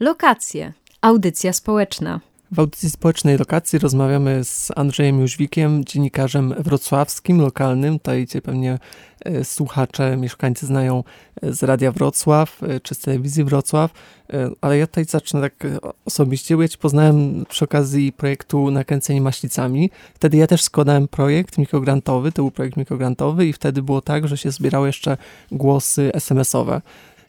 Lokacje. Audycja społeczna. W audycji społecznej lokacji rozmawiamy z Andrzejem Jóźwikiem, dziennikarzem wrocławskim, lokalnym. Tutaj cię pewnie e, słuchacze, mieszkańcy znają e, z Radia Wrocław e, czy z telewizji Wrocław, ale ja tutaj zacznę tak osobiście, bo ja cię poznałem przy okazji projektu Nakręcenie Maślicami. Wtedy ja też składałem projekt mikrograntowy, to był projekt mikrograntowy i wtedy było tak, że się zbierało jeszcze głosy SMS-owe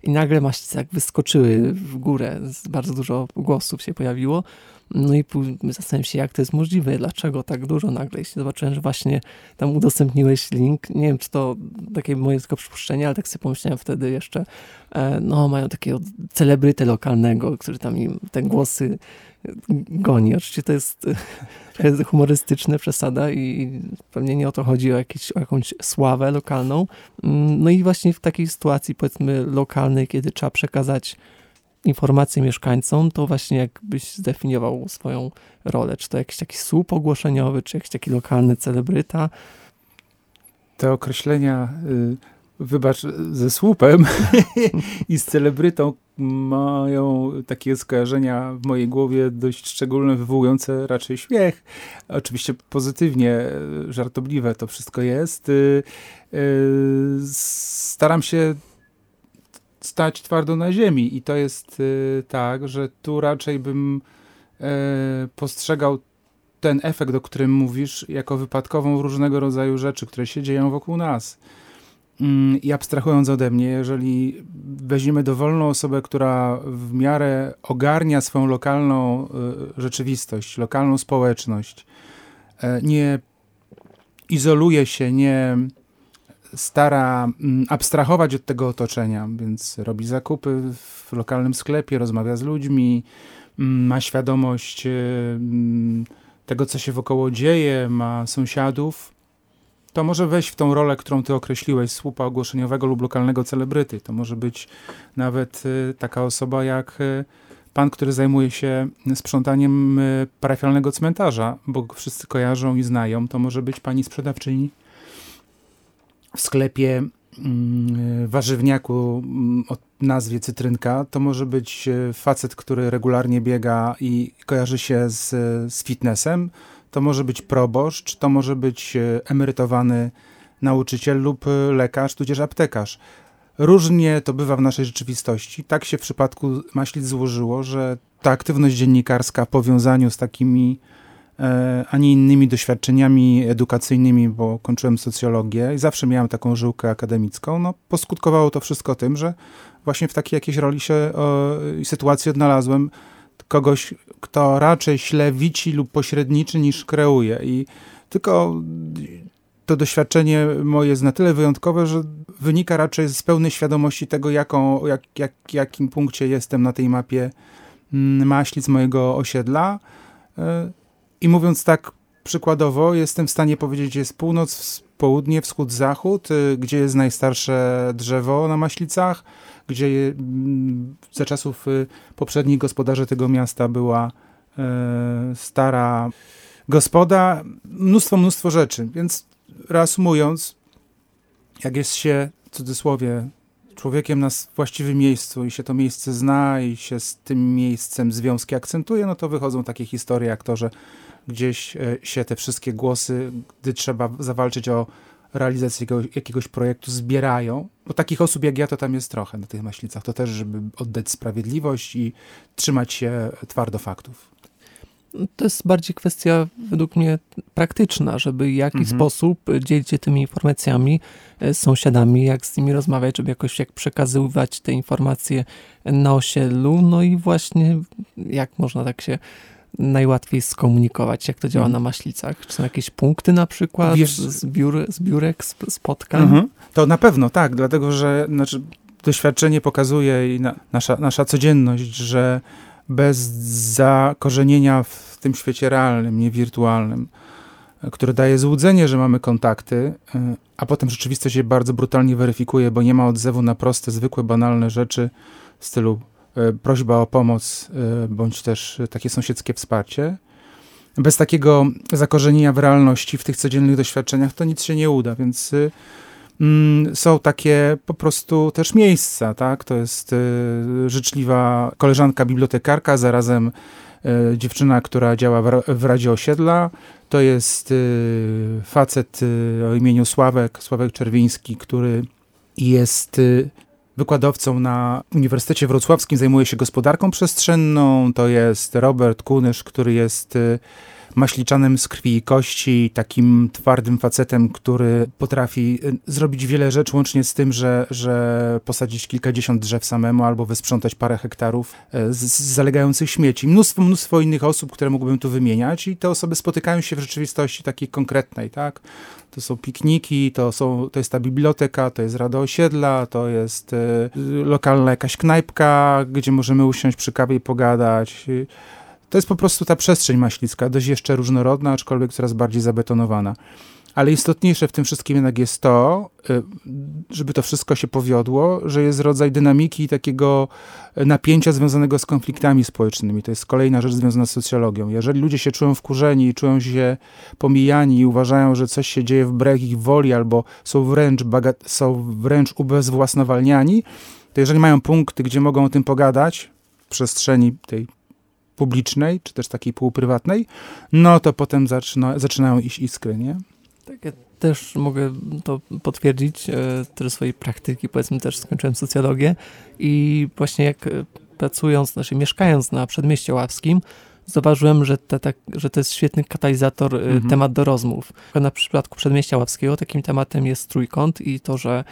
i nagle maślice jak wyskoczyły w górę, bardzo dużo głosów się pojawiło. No i zastanawiam się, jak to jest możliwe, dlaczego tak dużo nagle. I zobaczyłem, że właśnie tam udostępniłeś link. Nie wiem, czy to takie moje tylko przypuszczenie, ale tak sobie pomyślałem wtedy jeszcze, e, no mają takiego celebrytę lokalnego, który tam im te głosy goni. Oczywiście to jest, to jest humorystyczna przesada i pewnie nie o to chodzi, o, jakieś, o jakąś sławę lokalną. Mm, no i właśnie w takiej sytuacji, powiedzmy, lokalnej, kiedy trzeba przekazać informacje mieszkańcom, to właśnie jakbyś zdefiniował swoją rolę? Czy to jakiś taki słup ogłoszeniowy, czy jakiś taki lokalny celebryta? Te określenia, y, wybacz, ze słupem i z celebrytą mają takie skojarzenia w mojej głowie dość szczególne, wywołujące raczej śmiech. Oczywiście pozytywnie, żartobliwe to wszystko jest. Y, y, staram się stać twardo na ziemi. I to jest y, tak, że tu raczej bym y, postrzegał ten efekt, o którym mówisz, jako wypadkową różnego rodzaju rzeczy, które się dzieją wokół nas. Mm, I abstrahując ode mnie, jeżeli weźmiemy dowolną osobę, która w miarę ogarnia swoją lokalną y, rzeczywistość, lokalną społeczność, nie izoluje się, nie stara mm, abstrahować od tego otoczenia, więc robi zakupy w lokalnym sklepie, rozmawia z ludźmi, mm, ma świadomość e, mm, tego, co się wokoło dzieje, ma sąsiadów, to może wejść w tą rolę, którą ty określiłeś, słupa ogłoszeniowego lub lokalnego celebryty. To może być nawet e, taka osoba jak e, pan, który zajmuje się sprzątaniem parafialnego cmentarza, bo wszyscy kojarzą i znają. To może być pani sprzedawczyni w sklepie mm, warzywniaku mm, o nazwie Cytrynka, to może być e, facet, który regularnie biega i kojarzy się z, z fitnessem, to może być proboszcz, to może być e, emerytowany nauczyciel lub e, lekarz, tudzież aptekarz. Różnie to bywa w naszej rzeczywistości. Tak się w przypadku Maślic złożyło, że ta aktywność dziennikarska w powiązaniu z takimi E, ani innymi doświadczeniami edukacyjnymi, bo kończyłem socjologię i zawsze miałem taką żyłkę akademicką, no poskutkowało to wszystko tym, że właśnie w takiej jakiejś roli się i sytuacji odnalazłem. Kogoś, kto raczej ślewici lub pośredniczy niż kreuje. I tylko to doświadczenie moje jest na tyle wyjątkowe, że wynika raczej z pełnej świadomości tego, jaką, jak, jak, jakim punkcie jestem na tej mapie mm, maślic mojego osiedla. I mówiąc tak przykładowo, jestem w stanie powiedzieć, jest północ, południe, wschód, zachód, y, gdzie jest najstarsze drzewo na Maślicach, gdzie mm, za czasów y, poprzednich gospodarzy tego miasta była stara gospoda, mnóstwo, mnóstwo rzeczy. Więc reasumując, jak jest się, w cudzysłowie, człowiekiem na właściwym miejscu i się to miejsce zna i się z tym miejscem związki akcentuje, no to wychodzą takie historie jak to, że gdzieś e, się te wszystkie głosy, gdy trzeba zawalczyć o realizację jakiegoś, projektu, zbierają. Bo takich osób jak ja to tam jest trochę na tych maślicach. To też, żeby oddać sprawiedliwość i trzymać się twardo faktów. To jest bardziej kwestia według mnie praktyczna, żeby w jakiś mhm. sposób dzielić się tymi informacjami e, z sąsiadami, jak z nimi rozmawiać, żeby jakoś jak przekazywać te informacje na osiedlu, no i właśnie jak można tak się najłatwiej skomunikować, jak to działa mhm. na Maślicach? Czy są jakieś punkty na przykład, Wiesz, zbiór, zbiórek, spotkań? Mhm. To na pewno tak, dlatego że znaczy, doświadczenie pokazuje i na, nasza, nasza codzienność, że bez zakorzenienia w tym świecie realnym, nie wirtualnym, które daje złudzenie, że mamy kontakty, y, a potem rzeczywistość się bardzo brutalnie weryfikuje, bo nie ma odzewu na proste, zwykłe, banalne rzeczy w stylu E, prośba o pomoc, e, bądź też takie sąsiedzkie wsparcie. Bez takiego zakorzenienia w realności, w tych codziennych doświadczeniach, to nic się nie uda, więc e, są takie po prostu też miejsca, tak? To jest y, życzliwa koleżanka bibliotekarka, zarazem y, dziewczyna, która działa w, Radzie Osiedla. To jest y, facet o imieniu Sławek, Sławek Czerwiński, który jest wykładowcą na Uniwersytecie Wrocławskim, zajmuje się gospodarką przestrzenną. To jest Robert Kunysz, który jest maśliczanem z krwi i kości, takim twardym facetem, który potrafi y, zrobić wiele rzeczy, łącznie z tym, że, że posadzić kilkadziesiąt drzew samemu albo wysprzątać parę hektarów y, z, z zalegających śmieci. Mnóstwo, mnóstwo innych osób, które mógłbym tu wymieniać i te osoby spotykają się w rzeczywistości takiej konkretnej, tak? To są pikniki, to, są, to jest ta biblioteka, to jest Rada Osiedla, to jest y, lokalna jakaś knajpka, gdzie możemy usiąść przy kawie i pogadać. Y, to jest po prostu ta przestrzeń maślicka, dość jeszcze różnorodna, aczkolwiek coraz bardziej zabetonowana. Ale istotniejsze w tym wszystkim jednak jest to, y, żeby to wszystko się powiodło, że jest rodzaj dynamiki i takiego napięcia związanego z konfliktami społecznymi. To jest kolejna rzecz związana z socjologią. Jeżeli ludzie się czują wkurzeni czują się pomijani i uważają, że coś się dzieje wbrew ich woli albo są wręcz, bagat- są wręcz ubezwłasnowalniani, to jeżeli mają punkty, gdzie mogą o tym pogadać w przestrzeni tej publicznej, czy też takiej półprywatnej, no to potem zaczyna, zaczynają iść iskry, nie? Tak, ja też mogę to potwierdzić, e, też swojej praktyki, powiedzmy też skończyłem socjologię i właśnie jak e, pracując, znaczy mieszkając na Przedmieście Ławskim, zauważyłem, że, te, tak, że to jest świetny katalizator, mhm. temat do rozmów. Na przypadku Przedmieścia Ławskiego takim tematem jest trójkąt i to, że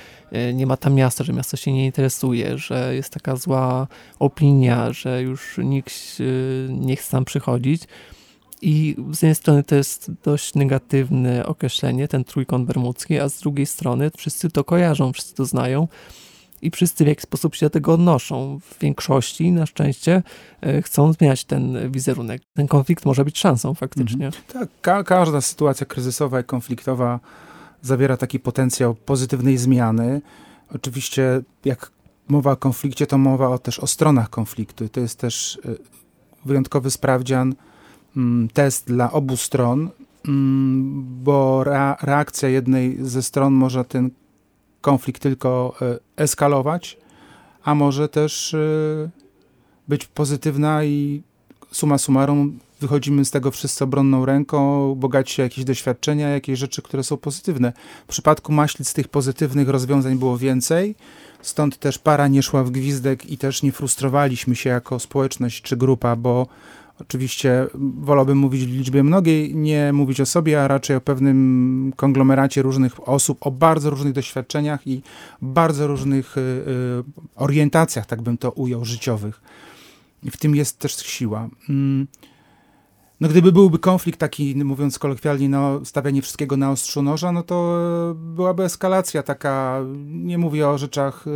nie ma tam miasta, że miasto się nie interesuje, że jest taka zła opinia, że już nikt nie chce tam przychodzić. I z jednej strony to jest dość negatywne określenie, ten trójkąt bermudzki, a z drugiej strony wszyscy to kojarzą, wszyscy to znają i wszyscy w jakiś sposób się do tego odnoszą. W większości, na szczęście, e, chcą zmieniać ten wizerunek. Ten konflikt może być szansą faktycznie. Mhm. Tak, ka każda sytuacja kryzysowa i konfliktowa zawiera taki potencjał pozytywnej zmiany. Oczywiście, jak mowa o konflikcie, to mowa o, też o stronach konfliktu. To jest też e, wyjątkowy sprawdzian, mm, test dla obu stron, mm, bo reakcja jednej ze stron może ten konflikt tylko e, eskalować, a może też e, być pozytywna i suma summarum wychodzimy z tego wszyscy obronną ręką, bogaci się jakieś doświadczenia, jakieś rzeczy, które są pozytywne. W przypadku Maślic tych pozytywnych rozwiązań było więcej, stąd też para nie szła w gwizdek i też nie frustrowaliśmy się jako społeczność czy grupa, bo Oczywiście wolałbym mówić w liczbie mnogiej, nie mówić o sobie, a raczej o pewnym konglomeracie różnych osób, o bardzo różnych doświadczeniach i bardzo różnych y, y, orientacjach, tak bym to ujął, życiowych. I w tym jest też siła. No gdyby byłby konflikt taki, mówiąc kolokwialnie, no, stawianie wszystkiego na ostrzu noża, no to e, byłaby eskalacja taka, nie mówię o rzeczach y,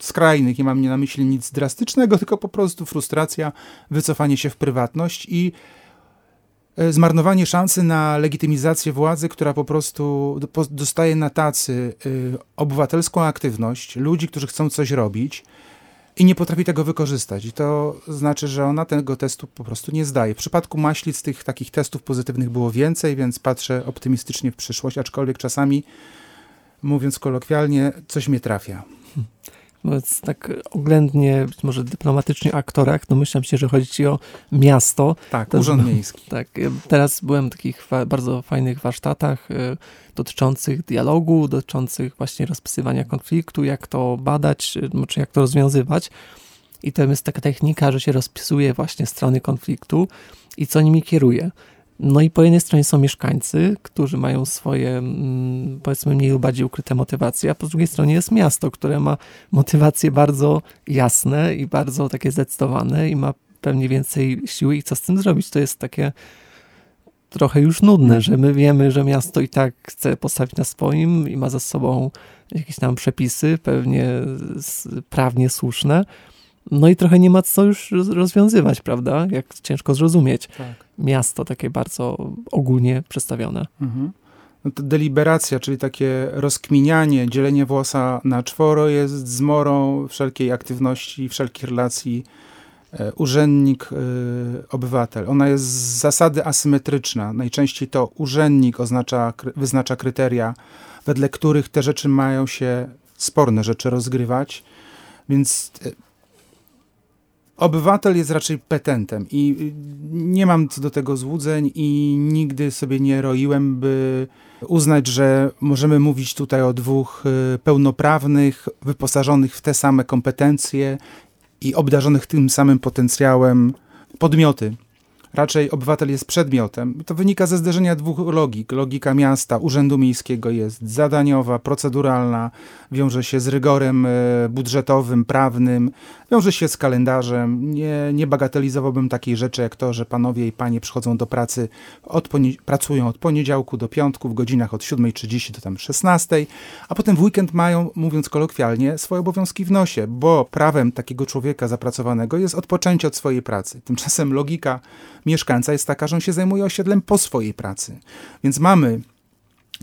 skrajnych, nie mam nie na myśli nic drastycznego, tylko po prostu frustracja, wycofanie się w prywatność i e, zmarnowanie szansy na legitymizację władzy, która po prostu dostaje na tacy y, obywatelską aktywność ludzi, którzy chcą coś robić, i nie potrafi tego wykorzystać. I to znaczy, że ona tego testu po prostu nie zdaje. W przypadku Maślic tych takich testów pozytywnych było więcej, więc patrzę optymistycznie w przyszłość, aczkolwiek czasami, mówiąc kolokwialnie, coś mnie trafia. Mówiąc tak oględnie, być może dyplomatycznie o aktorach, domyślam się, że chodzi ci o miasto. Tak, to, urząd miejski. Tak, teraz byłem w takich bardzo fajnych warsztatach y, dotyczących dialogu, dotyczących właśnie rozpisywania konfliktu, jak to badać, y, czy jak to rozwiązywać. I to jest taka technika, że się rozpisuje właśnie strony konfliktu i co nimi kieruje. No i po jednej stronie są mieszkańcy, którzy mają swoje, mm, powiedzmy, mniej lub bardziej ukryte motywacje, a po drugiej stronie jest miasto, które ma motywacje bardzo jasne i bardzo takie zdecydowane i ma pewnie więcej siły i co z tym zrobić. To jest takie trochę już nudne, że my wiemy, że miasto i tak chce postawić na swoim i ma za sobą jakieś tam przepisy, pewnie prawnie słuszne, no i trochę nie ma co już rozwiązywać, prawda? Jak ciężko zrozumieć. Tak. Miasto takie bardzo ogólnie przedstawione. Mhm. No deliberacja, czyli takie rozkminianie, dzielenie włosa na czworo jest zmorą wszelkiej aktywności, wszelkich relacji e, urzędnik, e, obywatel. Ona jest z zasady asymetryczna. Najczęściej to urzędnik oznacza, wyznacza kryteria wedle których te rzeczy mają się, sporne rzeczy rozgrywać. Więc e, obywatel jest raczej petentem i nie mam co do tego złudzeń i nigdy sobie nie roiłem, by uznać, że możemy mówić tutaj o dwóch e, pełnoprawnych, wyposażonych w te same kompetencje i obdarzonych tym samym potencjałem podmioty. Raczej obywatel jest przedmiotem. To wynika ze zderzenia dwóch logik. Logika miasta, urzędu miejskiego jest zadaniowa, proceduralna, wiąże się z rygorem e, budżetowym, prawnym, wiąże się z kalendarzem. Nie, nie bagatelizowałbym takiej rzeczy jak to, że panowie i panie przychodzą do pracy, od pracują od poniedziałku do piątku w godzinach od 7.30 do tam 16.00, a potem w weekend mają, mówiąc kolokwialnie, swoje obowiązki w nosie, bo prawem takiego człowieka zapracowanego jest odpoczęcie od swojej pracy. Tymczasem logika mieszkańca jest taka, że on się zajmuje osiedlem po swojej pracy. Więc mamy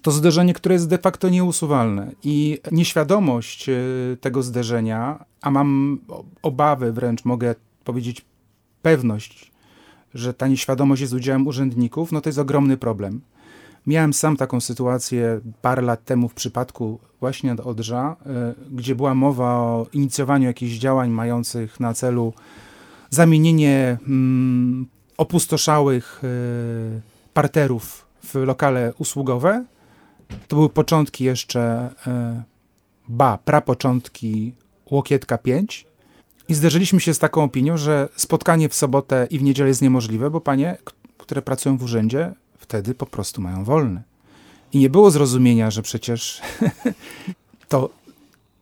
to zderzenie, które jest de facto nieusuwalne i nieświadomość e, tego zderzenia, a mam obawy wręcz, mogę powiedzieć pewność, że ta nieświadomość jest udziałem urzędników, no to jest ogromny problem. Miałem sam taką sytuację parę lat temu w przypadku właśnie Odrza, e, gdzie była mowa o inicjowaniu jakichś działań mających na celu zamienienie mm, opustoszałych e, parterów w lokale usługowe. To były początki jeszcze, e, ba, prapoczątki Łokietka 5. I zderzyliśmy się z taką opinią, że spotkanie w sobotę i w niedzielę jest niemożliwe, bo panie, które pracują w urzędzie, wtedy po prostu mają wolne. I nie było zrozumienia, że przecież to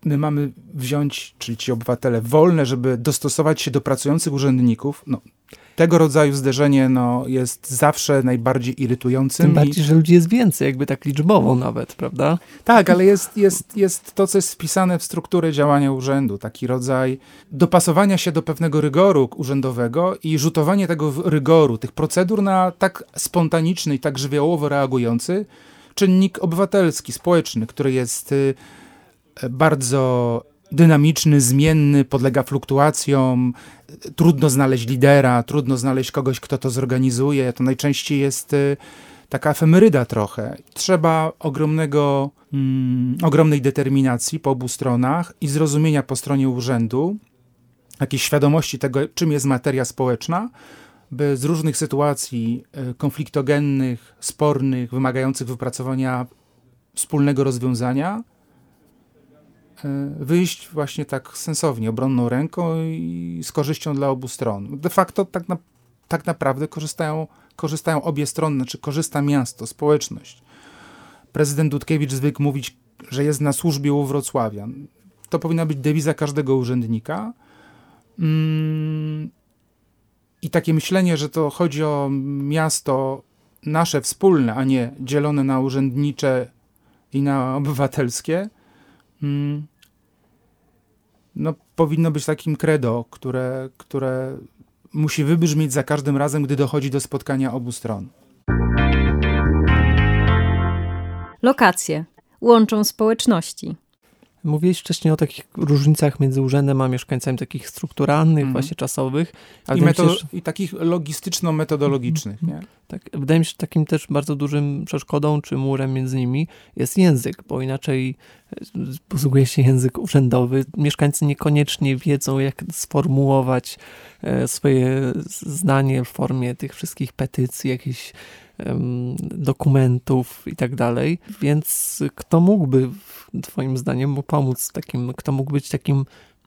my mamy wziąć, czyli ci obywatele, wolne, żeby dostosować się do pracujących urzędników. No, tego rodzaju zderzenie no, jest zawsze najbardziej irytującym. Tym bardziej, i... że ludzi jest więcej, jakby tak liczbowo nawet, prawda? Tak, ale jest, jest, jest to, co jest wpisane w strukturę działania urzędu, taki rodzaj dopasowania się do pewnego rygoru urzędowego i rzutowanie tego rygoru, tych procedur na tak spontaniczny i tak żywiołowo reagujący czynnik obywatelski, społeczny, który jest y, bardzo dynamiczny, zmienny, podlega fluktuacjom, trudno znaleźć lidera, trudno znaleźć kogoś, kto to zorganizuje. To najczęściej jest y, taka efemeryda trochę. Trzeba ogromnego, mm, ogromnej determinacji po obu stronach i zrozumienia po stronie urzędu, jakiejś świadomości tego, czym jest materia społeczna, by z różnych sytuacji y, konfliktogennych, spornych, wymagających wypracowania wspólnego rozwiązania, wyjść właśnie tak sensownie, obronną ręką i z korzyścią dla obu stron. De facto tak, na, tak naprawdę korzystają, korzystają obie strony, znaczy korzysta miasto, społeczność. Prezydent Dudkiewicz zwykł mówić, że jest na służbie u Wrocławian. To powinna być dewiza każdego urzędnika. Mm, I takie myślenie, że to chodzi o miasto nasze wspólne, a nie dzielone na urzędnicze i na obywatelskie, mm, no, powinno być takim credo, które, które musi wybrzmieć za każdym razem, gdy dochodzi do spotkania obu stron. Lokacje łączą społeczności. Mówiłeś wcześniej o takich różnicach między urzędem a mieszkańcami, takich strukturalnych, mm. właśnie czasowych. I, się, I, takich logistyczno-metodologicznych. Nie? Tak, wydaje mi się, że takim też bardzo dużym przeszkodą czy murem między nimi jest język, bo inaczej e, posługuje się język urzędowy. Mieszkańcy niekoniecznie wiedzą, jak sformułować e, swoje zdanie w formie tych wszystkich petycji, jakichś dokumentów i tak dalej. Więc kto mógłby, Twoim zdaniem, pomóc takim, kto mógł być takim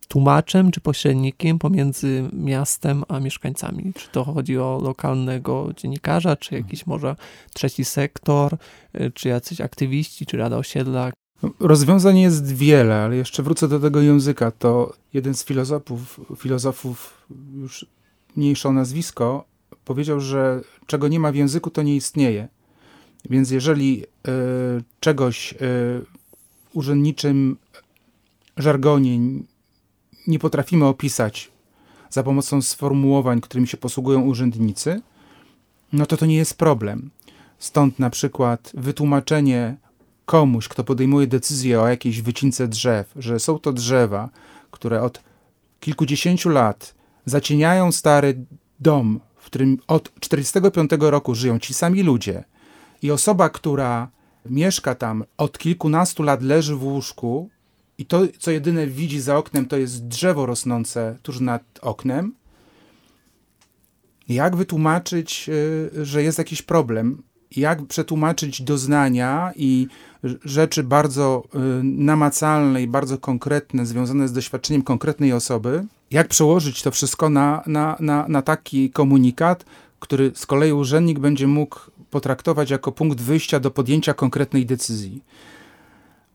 tłumaczem czy pośrednikiem pomiędzy miastem a mieszkańcami? Czy to chodzi o lokalnego dziennikarza, czy jakiś może trzeci sektor, y, czy jacyś aktywiści, czy Rada Osiedla? Rozwiązań jest wiele, ale jeszcze wrócę do tego języka. To jeden z filozofów, filozofów już mniejsze nazwisko, powiedział, że czego nie ma w języku, to nie istnieje. Więc jeżeli y, czegoś y, w urzędniczym żargonie nie potrafimy opisać za pomocą sformułowań, którymi się posługują urzędnicy, no to to nie jest problem. Stąd na przykład wytłumaczenie komuś, kto podejmuje decyzję o jakiejś wycince drzew, że są to drzewa, które od kilkudziesięciu lat zacieniają stary dom, w którym od 1945 roku żyją ci sami ludzie i osoba, która mieszka tam, od kilkunastu lat leży w łóżku i to, co jedyne widzi za oknem, to jest drzewo rosnące tuż nad oknem, jak wytłumaczyć, y, że jest jakiś problem? Jak przetłumaczyć doznania i rzeczy bardzo y, namacalne i bardzo konkretne, związane z doświadczeniem konkretnej osoby? Jak przełożyć to wszystko na, na, na, na taki komunikat, który z kolei urzędnik będzie mógł potraktować jako punkt wyjścia do podjęcia konkretnej decyzji?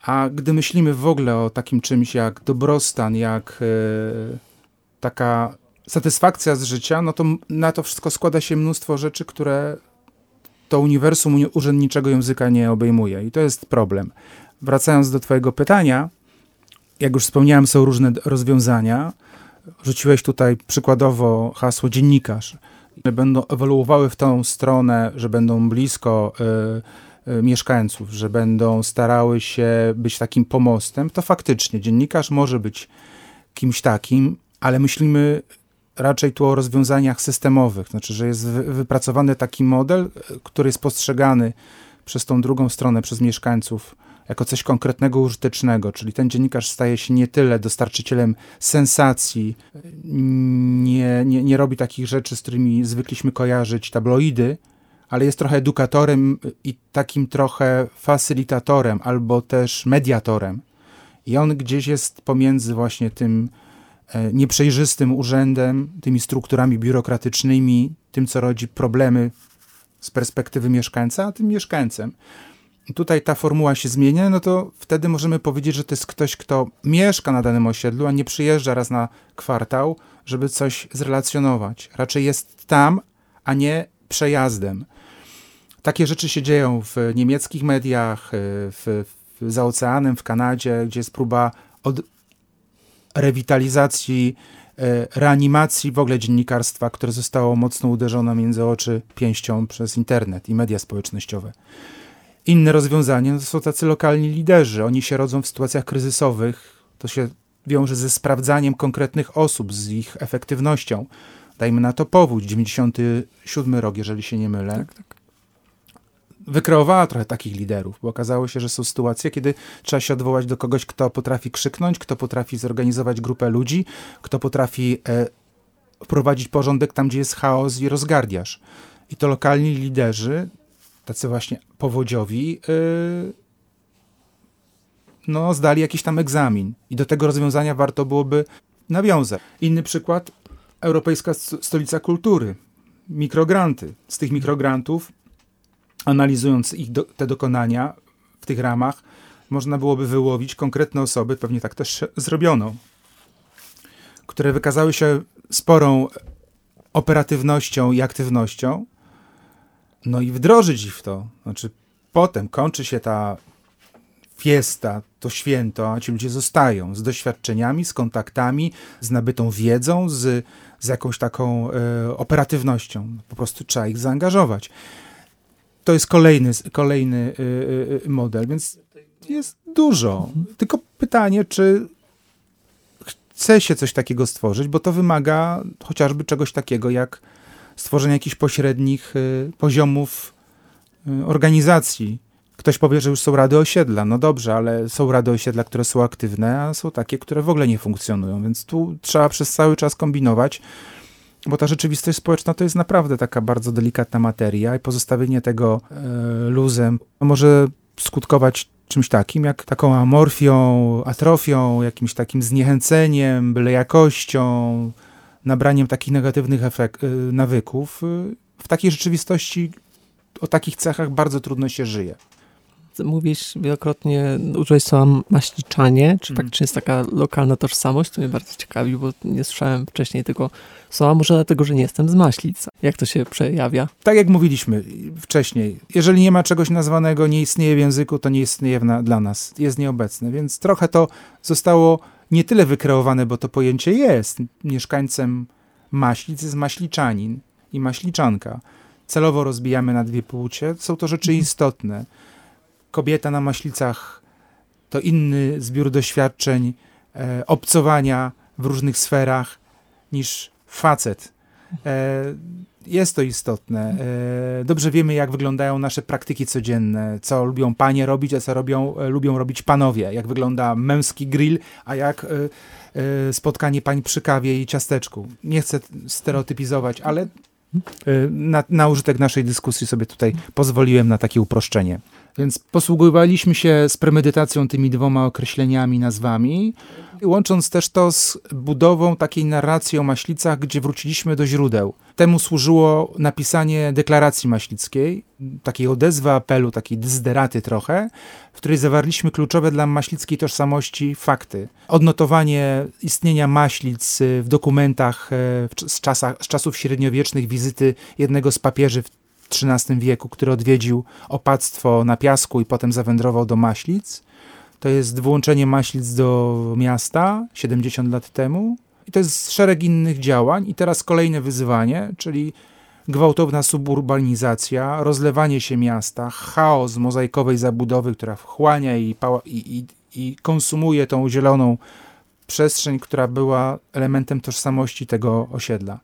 A gdy myślimy w ogóle o takim czymś jak dobrostan, jak e, taka satysfakcja z życia, no to na to wszystko składa się mnóstwo rzeczy, które to uniwersum urzędniczego języka nie obejmuje. I to jest problem. Wracając do Twojego pytania, jak już wspomniałem, są różne rozwiązania. Rzuciłeś tutaj przykładowo hasło dziennikarz. Będą ewoluowały w tą stronę, że będą blisko. Y, mieszkańców, że będą starały się być takim pomostem, to faktycznie dziennikarz może być kimś takim, ale myślimy raczej tu o rozwiązaniach systemowych, znaczy, że jest wypracowany taki model, który jest postrzegany przez tą drugą stronę, przez mieszkańców, jako coś konkretnego, użytecznego, czyli ten dziennikarz staje się nie tyle dostarczycielem sensacji, nie, nie, nie robi takich rzeczy, z którymi zwykliśmy kojarzyć tabloidy, ale jest trochę edukatorem i takim trochę facylitatorem albo też mediatorem. I on gdzieś jest pomiędzy właśnie tym e, nieprzejrzystym urzędem, tymi strukturami biurokratycznymi, tym, co rodzi problemy z perspektywy mieszkańca, a tym mieszkańcem. I tutaj ta formuła się zmienia, no to wtedy możemy powiedzieć, że to jest ktoś, kto mieszka na danym osiedlu, a nie przyjeżdża raz na kwartał, żeby coś zrelacjonować. Raczej jest tam, a nie przejazdem. Takie rzeczy się dzieją w niemieckich mediach, y, w, w, za oceanem, w Kanadzie, gdzie jest próba od rewitalizacji, y, reanimacji w ogóle dziennikarstwa, które zostało mocno uderzone między oczy pięścią przez internet i media społecznościowe. Inne rozwiązanie no to są tacy lokalni liderzy. Oni się rodzą w sytuacjach kryzysowych. To się wiąże ze sprawdzaniem konkretnych osób, z ich efektywnością. Dajmy na to powódź, 97 rok, jeżeli się nie mylę. Tak, tak wykreowała trochę takich liderów, bo okazało się, że są sytuacje, kiedy trzeba się odwołać do kogoś, kto potrafi krzyknąć, kto potrafi zorganizować grupę ludzi, kto potrafi e, wprowadzić porządek tam, gdzie jest chaos i rozgardiasz. I to lokalni liderzy, tacy właśnie powodziowi, e, no, zdali jakiś tam egzamin. I do tego rozwiązania warto byłoby nawiązać. Inny przykład, Europejska Stolica Kultury. Mikrogranty. Z tych mikrograntów analizując ich do, te dokonania w tych ramach, można byłoby wyłowić konkretne osoby, pewnie tak też zrobiono, które wykazały się sporą operatywnością i aktywnością, no i wdrożyć ich w to. Znaczy, potem kończy się ta fiesta, to święto, a ci ludzie zostają z doświadczeniami, z kontaktami, z nabytą wiedzą, z, z jakąś taką e, operatywnością. Po prostu trzeba ich zaangażować to jest kolejny, kolejny y, y, y, model, więc jest dużo. Tylko pytanie, czy chce się coś takiego stworzyć, bo to wymaga chociażby czegoś takiego jak stworzenie jakichś pośrednich poziomów organizacji. Ktoś powie, że już są rady osiedla. No dobrze, ale są rady osiedla, które są aktywne, a są takie, które w ogóle nie funkcjonują, więc tu trzeba przez cały czas kombinować bo ta rzeczywistość społeczna to jest naprawdę taka bardzo delikatna materia i pozostawienie tego e, luzem może skutkować czymś takim, jak taką amorfią, atrofią, jakimś takim zniechęceniem, byle jakością, nabraniem takich negatywnych efekt, e, nawyków. W takiej rzeczywistości o takich cechach bardzo trudno się żyje. Mówisz wielokrotnie, użyłeś słowa maśliczanie, czy mm. faktycznie jest taka lokalna tożsamość, to mnie bardzo ciekawi, bo nie słyszałem wcześniej tego słowa, może dlatego, że nie jestem z Maślic. Jak to się przejawia? Tak jak mówiliśmy wcześniej, jeżeli nie ma czegoś nazwanego, nie istnieje w języku, to nie istnieje na, dla nas, jest nieobecne, więc trochę to zostało nie tyle wykreowane, bo to pojęcie jest. Mieszkańcem Maślic jest Maśliczanin i Maśliczanka. Celowo rozbijamy na dwie płcie, są to rzeczy mhm. istotne kobieta na maślicach to inny zbiór doświadczeń, e, obcowania w różnych sferach niż facet. E, Jest to istotne. E, dobrze wiemy, jak wyglądają nasze praktyki codzienne, co lubią panie robić, a co robią, e, lubią robić panowie. Jak wygląda męski grill, a jak e, spotkanie pań przy kawie i ciasteczku. Nie chcę stereotypizować, ale na, na użytek naszej dyskusji sobie tutaj pozwoliłem na takie uproszczenie. Więc posługowaliśmy się z premedytacją tymi dwoma określeniami, nazwami, łącząc też to z budową takiej narracji o Maślicach, gdzie wróciliśmy do źródeł. Temu służyło napisanie deklaracji maślickiej, takiej odezwy apelu, takiej dyzderaty trochę, w której zawarliśmy kluczowe dla maślickiej tożsamości fakty. Odnotowanie istnienia Maślic w dokumentach e, z, czasach, z czasów średniowiecznych, wizyty jednego z papieży w XIII wieku, który odwiedził opactwo na piasku i potem zawędrował do Maślic. To jest włączenie Maślic do miasta 70 lat temu. I to jest szereg innych działań. I teraz kolejne wyzwanie, czyli gwałtowna suburbanizacja, rozlewanie się miasta, chaos mozaikowej zabudowy, która wchłania i, i, i, i konsumuje tą zieloną przestrzeń, która była elementem tożsamości tego osiedla.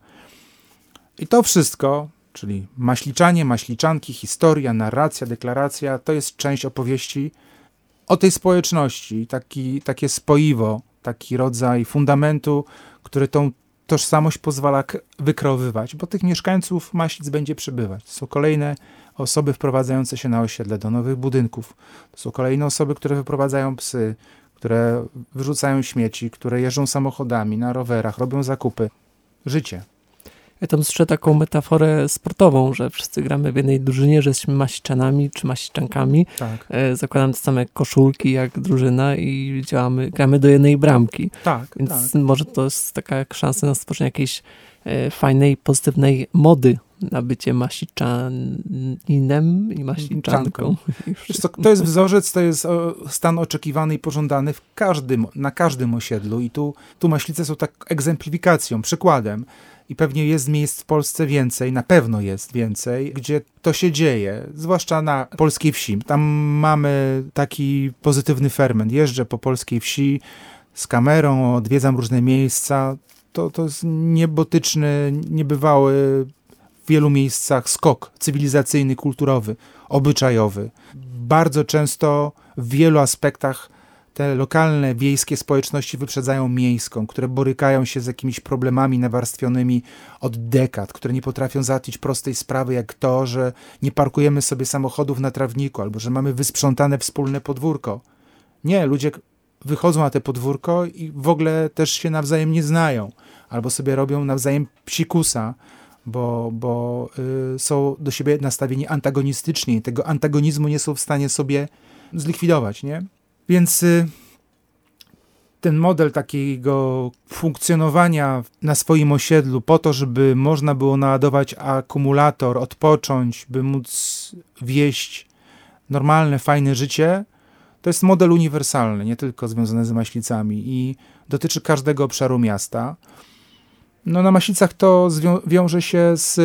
I to wszystko czyli maśliczanie, maśliczanki, historia, narracja, deklaracja, to jest część opowieści o tej społeczności, taki, takie spoiwo, taki rodzaj fundamentu, który tą tożsamość pozwala wykrowywać, bo tych mieszkańców Maślic będzie przybywać. To są kolejne osoby wprowadzające się na osiedle do nowych budynków. To są kolejne osoby, które wyprowadzają psy, które wyrzucają śmieci, które jeżdżą samochodami, na rowerach, robią zakupy. Życie. Ja tam słyszę taką metaforę sportową, że wszyscy gramy w jednej drużynie, że jesteśmy masiczanami czy masicztankami. Tak. E, zakładamy te same koszulki jak drużyna i działamy, gramy do jednej bramki. Tak, Więc tak. może to jest taka szansa na stworzenie jakiejś e, fajnej, pozytywnej mody na bycie masiczaninem i masiczanką. To, to jest wzorzec, to jest stan oczekiwany i pożądany w każdym, na każdym osiedlu i tu, tu Maślice są tak egzemplifikacją, przykładem i pewnie jest miejsc w Polsce więcej, na pewno jest więcej, gdzie to się dzieje, zwłaszcza na polskiej wsi. Tam mamy taki pozytywny ferment. Jeżdżę po polskiej wsi z kamerą, odwiedzam różne miejsca. To, to jest niebotyczny, niebywały w wielu miejscach skok cywilizacyjny, kulturowy, obyczajowy. Bardzo często w wielu aspektach te lokalne, wiejskie społeczności wyprzedzają miejską, które borykają się z jakimiś problemami nawarstwionymi od dekad, które nie potrafią załatwić prostej sprawy, jak to, że nie parkujemy sobie samochodów na trawniku, albo że mamy wysprzątane wspólne podwórko. Nie, ludzie wychodzą na te podwórko i w ogóle też się nawzajem nie znają, albo sobie robią nawzajem psikusa, bo, bo y, są do siebie nastawieni antagonistycznie. Tego antagonizmu nie są w stanie sobie zlikwidować, nie? Więc y, ten model takiego funkcjonowania na swoim osiedlu po to, żeby można było naładować akumulator, odpocząć, by móc wieść normalne, fajne życie, to jest model uniwersalny, nie tylko związany z Maślicami i dotyczy każdego obszaru miasta. No na Maślicach to wiąże się z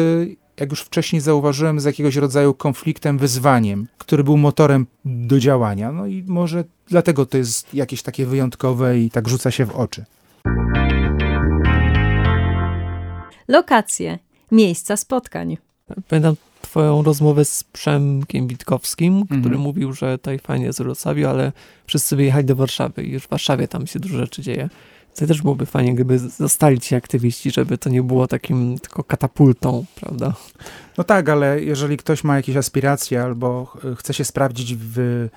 jak już wcześniej zauważyłem, z jakiegoś rodzaju konfliktem, wyzwaniem, który był motorem do działania. No i może dlatego to jest jakieś takie wyjątkowe i tak rzuca się w oczy. Lokacje, miejsca spotkań. Pamiętam twoją rozmowę z Przemkiem Witkowskim, który mhm. mówił, że tutaj fajnie jest w Wrocławiu, ale wszyscy wyjechali do Warszawy i już w Warszawie tam się dużo rzeczy dzieje. To też byłoby fajnie, gdyby zostali ci aktywiści, żeby to nie było takim tylko katapultą, prawda? No tak, ale jeżeli ktoś ma jakieś aspiracje albo chce się sprawdzić w,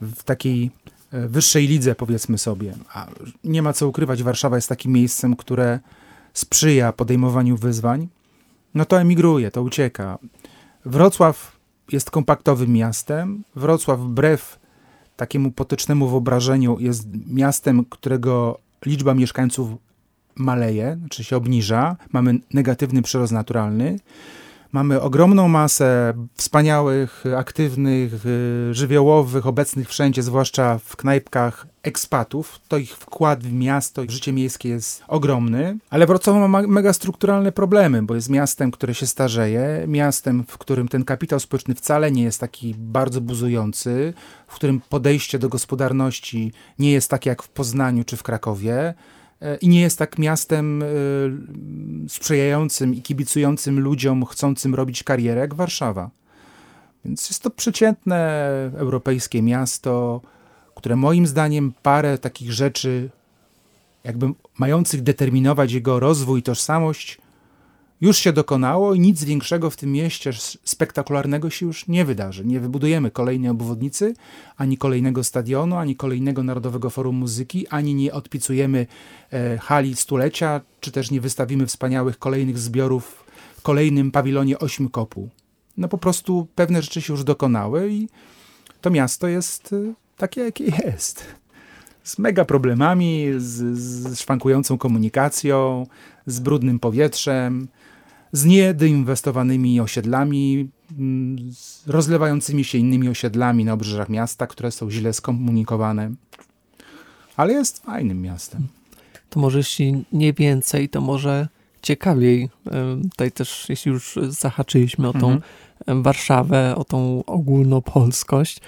w takiej e, wyższej lidze, powiedzmy sobie, a nie ma co ukrywać, Warszawa jest takim miejscem, które sprzyja podejmowaniu wyzwań, no to emigruje, to ucieka. Wrocław jest kompaktowym miastem. Wrocław, wbrew takiemu potycznemu wyobrażeniu, jest miastem, którego liczba mieszkańców maleje, znaczy się obniża, mamy negatywny przyrost naturalny, mamy ogromną masę wspaniałych, aktywnych, y, żywiołowych, obecnych wszędzie, zwłaszcza w knajpkach ekspatów. To ich wkład w miasto, w życie miejskie jest ogromny, ale Wrocław ma mega strukturalne problemy, bo jest miastem, które się starzeje, miastem, w którym ten kapitał społeczny wcale nie jest taki bardzo buzujący, w którym podejście do gospodarności nie jest takie jak w Poznaniu czy w Krakowie. E, i nie jest tak miastem e, sprzyjającym i kibicującym ludziom chcącym robić karierę jak Warszawa. Więc jest to przeciętne europejskie miasto, które moim zdaniem parę takich rzeczy, jakby mających determinować jego rozwój i tożsamość, już się dokonało i nic większego w tym mieście spektakularnego się już nie wydarzy. Nie wybudujemy kolejnej obwodnicy, ani kolejnego stadionu, ani kolejnego Narodowego Forum Muzyki, ani nie odpicujemy e, hali stulecia, czy też nie wystawimy wspaniałych kolejnych zbiorów w kolejnym pawilonie ośmiu kopuł. No po prostu pewne rzeczy się już dokonały i to miasto jest e, takie, jakie jest. Z mega problemami, z, z szwankującą komunikacją, z brudnym powietrzem, z niedoinwestowanymi osiedlami, mm, z rozlewającymi się innymi osiedlami na obrzeżach miasta, które są źle skomunikowane. Ale jest fajnym miastem. To może jeśli nie więcej, to może ciekawiej. Tutaj też, jeśli już zahaczyliśmy o tą mhm. Warszawę, o tą ogólnopolskość,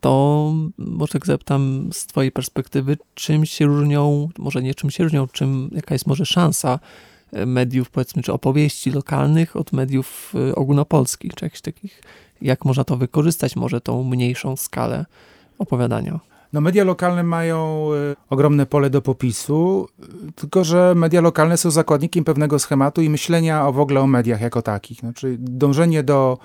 to może tak zapytam z twojej perspektywy, czym się różnią, może nie czym się różnią, czym, jaka jest może szansa mediów, powiedzmy, czy opowieści lokalnych od mediów y, ogólnopolskich, czy jakichś takich, jak można to wykorzystać, może tą mniejszą skalę opowiadania. No media lokalne mają y, ogromne pole do popisu, tylko że media lokalne są zakładnikiem pewnego schematu i myślenia o w ogóle o mediach jako takich. Znaczy dążenie do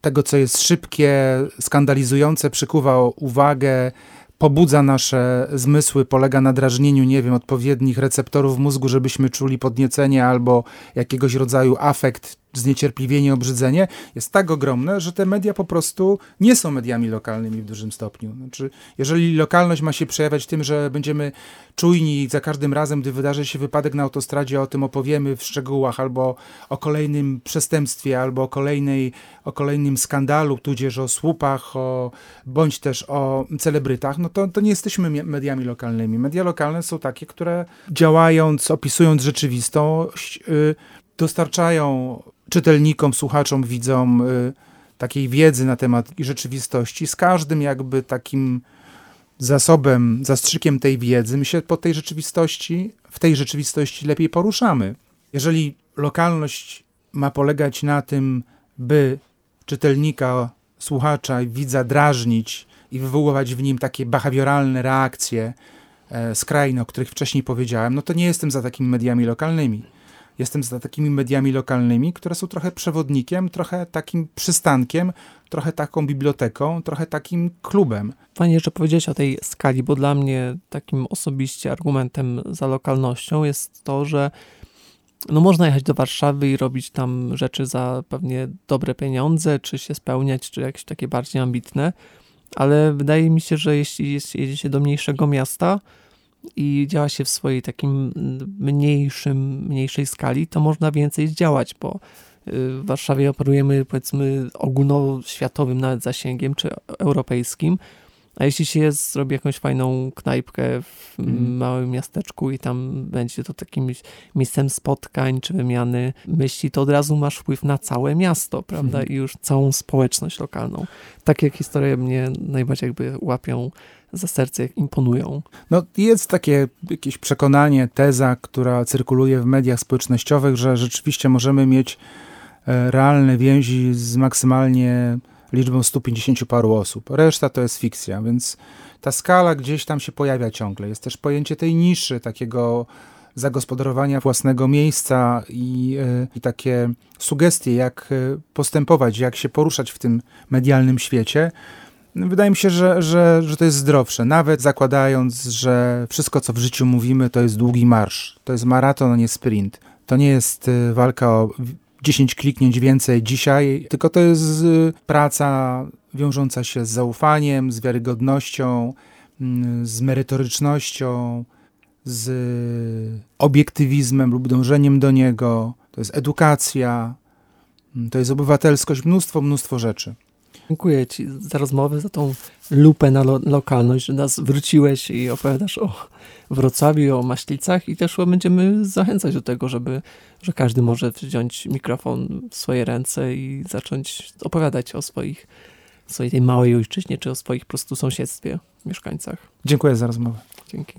tego, co jest szybkie, skandalizujące, przykuwa uwagę, pobudza nasze zmysły, polega na drażnieniu, nie wiem, odpowiednich receptorów mózgu, żebyśmy czuli podniecenie albo jakiegoś rodzaju afekt zniecierpliwienie, obrzydzenie jest tak ogromne, że te media po prostu nie są mediami lokalnymi w dużym stopniu. Znaczy, jeżeli lokalność ma się przejawiać tym, że będziemy czujni i za każdym razem, gdy wydarzy się wypadek na autostradzie, o tym opowiemy w szczegółach, albo o kolejnym przestępstwie, albo o, kolejnej, o kolejnym skandalu, tudzież o słupach, o, bądź też o celebrytach, no to, to nie jesteśmy mediami lokalnymi. Media lokalne są takie, które działając, opisując rzeczywistość, yy, dostarczają czytelnikom, słuchaczom, widzom y, takiej wiedzy na temat rzeczywistości. Z każdym jakby takim zasobem, zastrzykiem tej wiedzy, my się po tej rzeczywistości, w tej rzeczywistości lepiej poruszamy. Jeżeli lokalność ma polegać na tym, by czytelnika, słuchacza, widza drażnić i wywoływać w nim takie behawioralne reakcje e, skrajne, o których wcześniej powiedziałem, no to nie jestem za takimi mediami lokalnymi. Jestem za takimi mediami lokalnymi, które są trochę przewodnikiem, trochę takim przystankiem, trochę taką biblioteką, trochę takim klubem. Fajnie, że powiedziałeś o tej skali, bo dla mnie takim osobiście argumentem za lokalnością jest to, że no można jechać do Warszawy i robić tam rzeczy za pewnie dobre pieniądze, czy się spełniać, czy jakieś takie bardziej ambitne, ale wydaje mi się, że jeśli jedzie się do mniejszego miasta, i działa się w swojej takim mniejszym, mniejszej skali, to można więcej zdziałać, bo y, w Warszawie operujemy powiedzmy ogólnoświatowym nawet zasięgiem, czy europejskim, a jeśli się zrobi jakąś fajną knajpkę w mm. małym miasteczku i tam będzie to takim miejscem spotkań czy wymiany myśli, to od razu masz wpływ na całe miasto, prawda? Mm. I już całą społeczność lokalną. Takie historie mnie najbardziej jakby łapią za serce, imponują. No jest takie jakieś przekonanie, teza, która cyrkuluje w mediach społecznościowych, że rzeczywiście możemy mieć e, realne więzi z maksymalnie liczbą 150 paru osób. Reszta to jest fikcja, więc ta skala gdzieś tam się pojawia ciągle. Jest też pojęcie tej niszy, takiego zagospodarowania własnego miejsca i, e, i, takie sugestie, jak e, postępować, jak się poruszać w tym medialnym świecie. Wydaje mi się, że, że, że to jest zdrowsze. Nawet zakładając, że wszystko, co w życiu mówimy, to jest długi marsz. To jest maraton, a nie sprint. To nie jest e, walka o 10 kliknięć więcej dzisiaj, tylko to jest y, praca wiążąca się z zaufaniem, z wiarygodnością, mm, z merytorycznością, z obiektywizmem lub dążeniem do niego. To jest edukacja, to jest obywatelskość, mnóstwo, mnóstwo rzeczy. Dziękuję Ci za rozmowę, za tą lupę na lo lokalność, że nas wróciłeś i opowiadasz o Wrocławiu, o Maślicach i też będziemy zachęcać do tego, żeby, że każdy może wziąć mikrofon w swoje ręce i zacząć opowiadać o swoich, swojej tej małej ojczyźnie, czy o swoich po prostu sąsiedztwie, mieszkańcach. Dziękuję za rozmowę. Dzięki.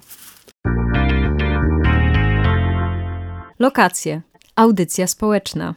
Lokacje. Audycja społeczna.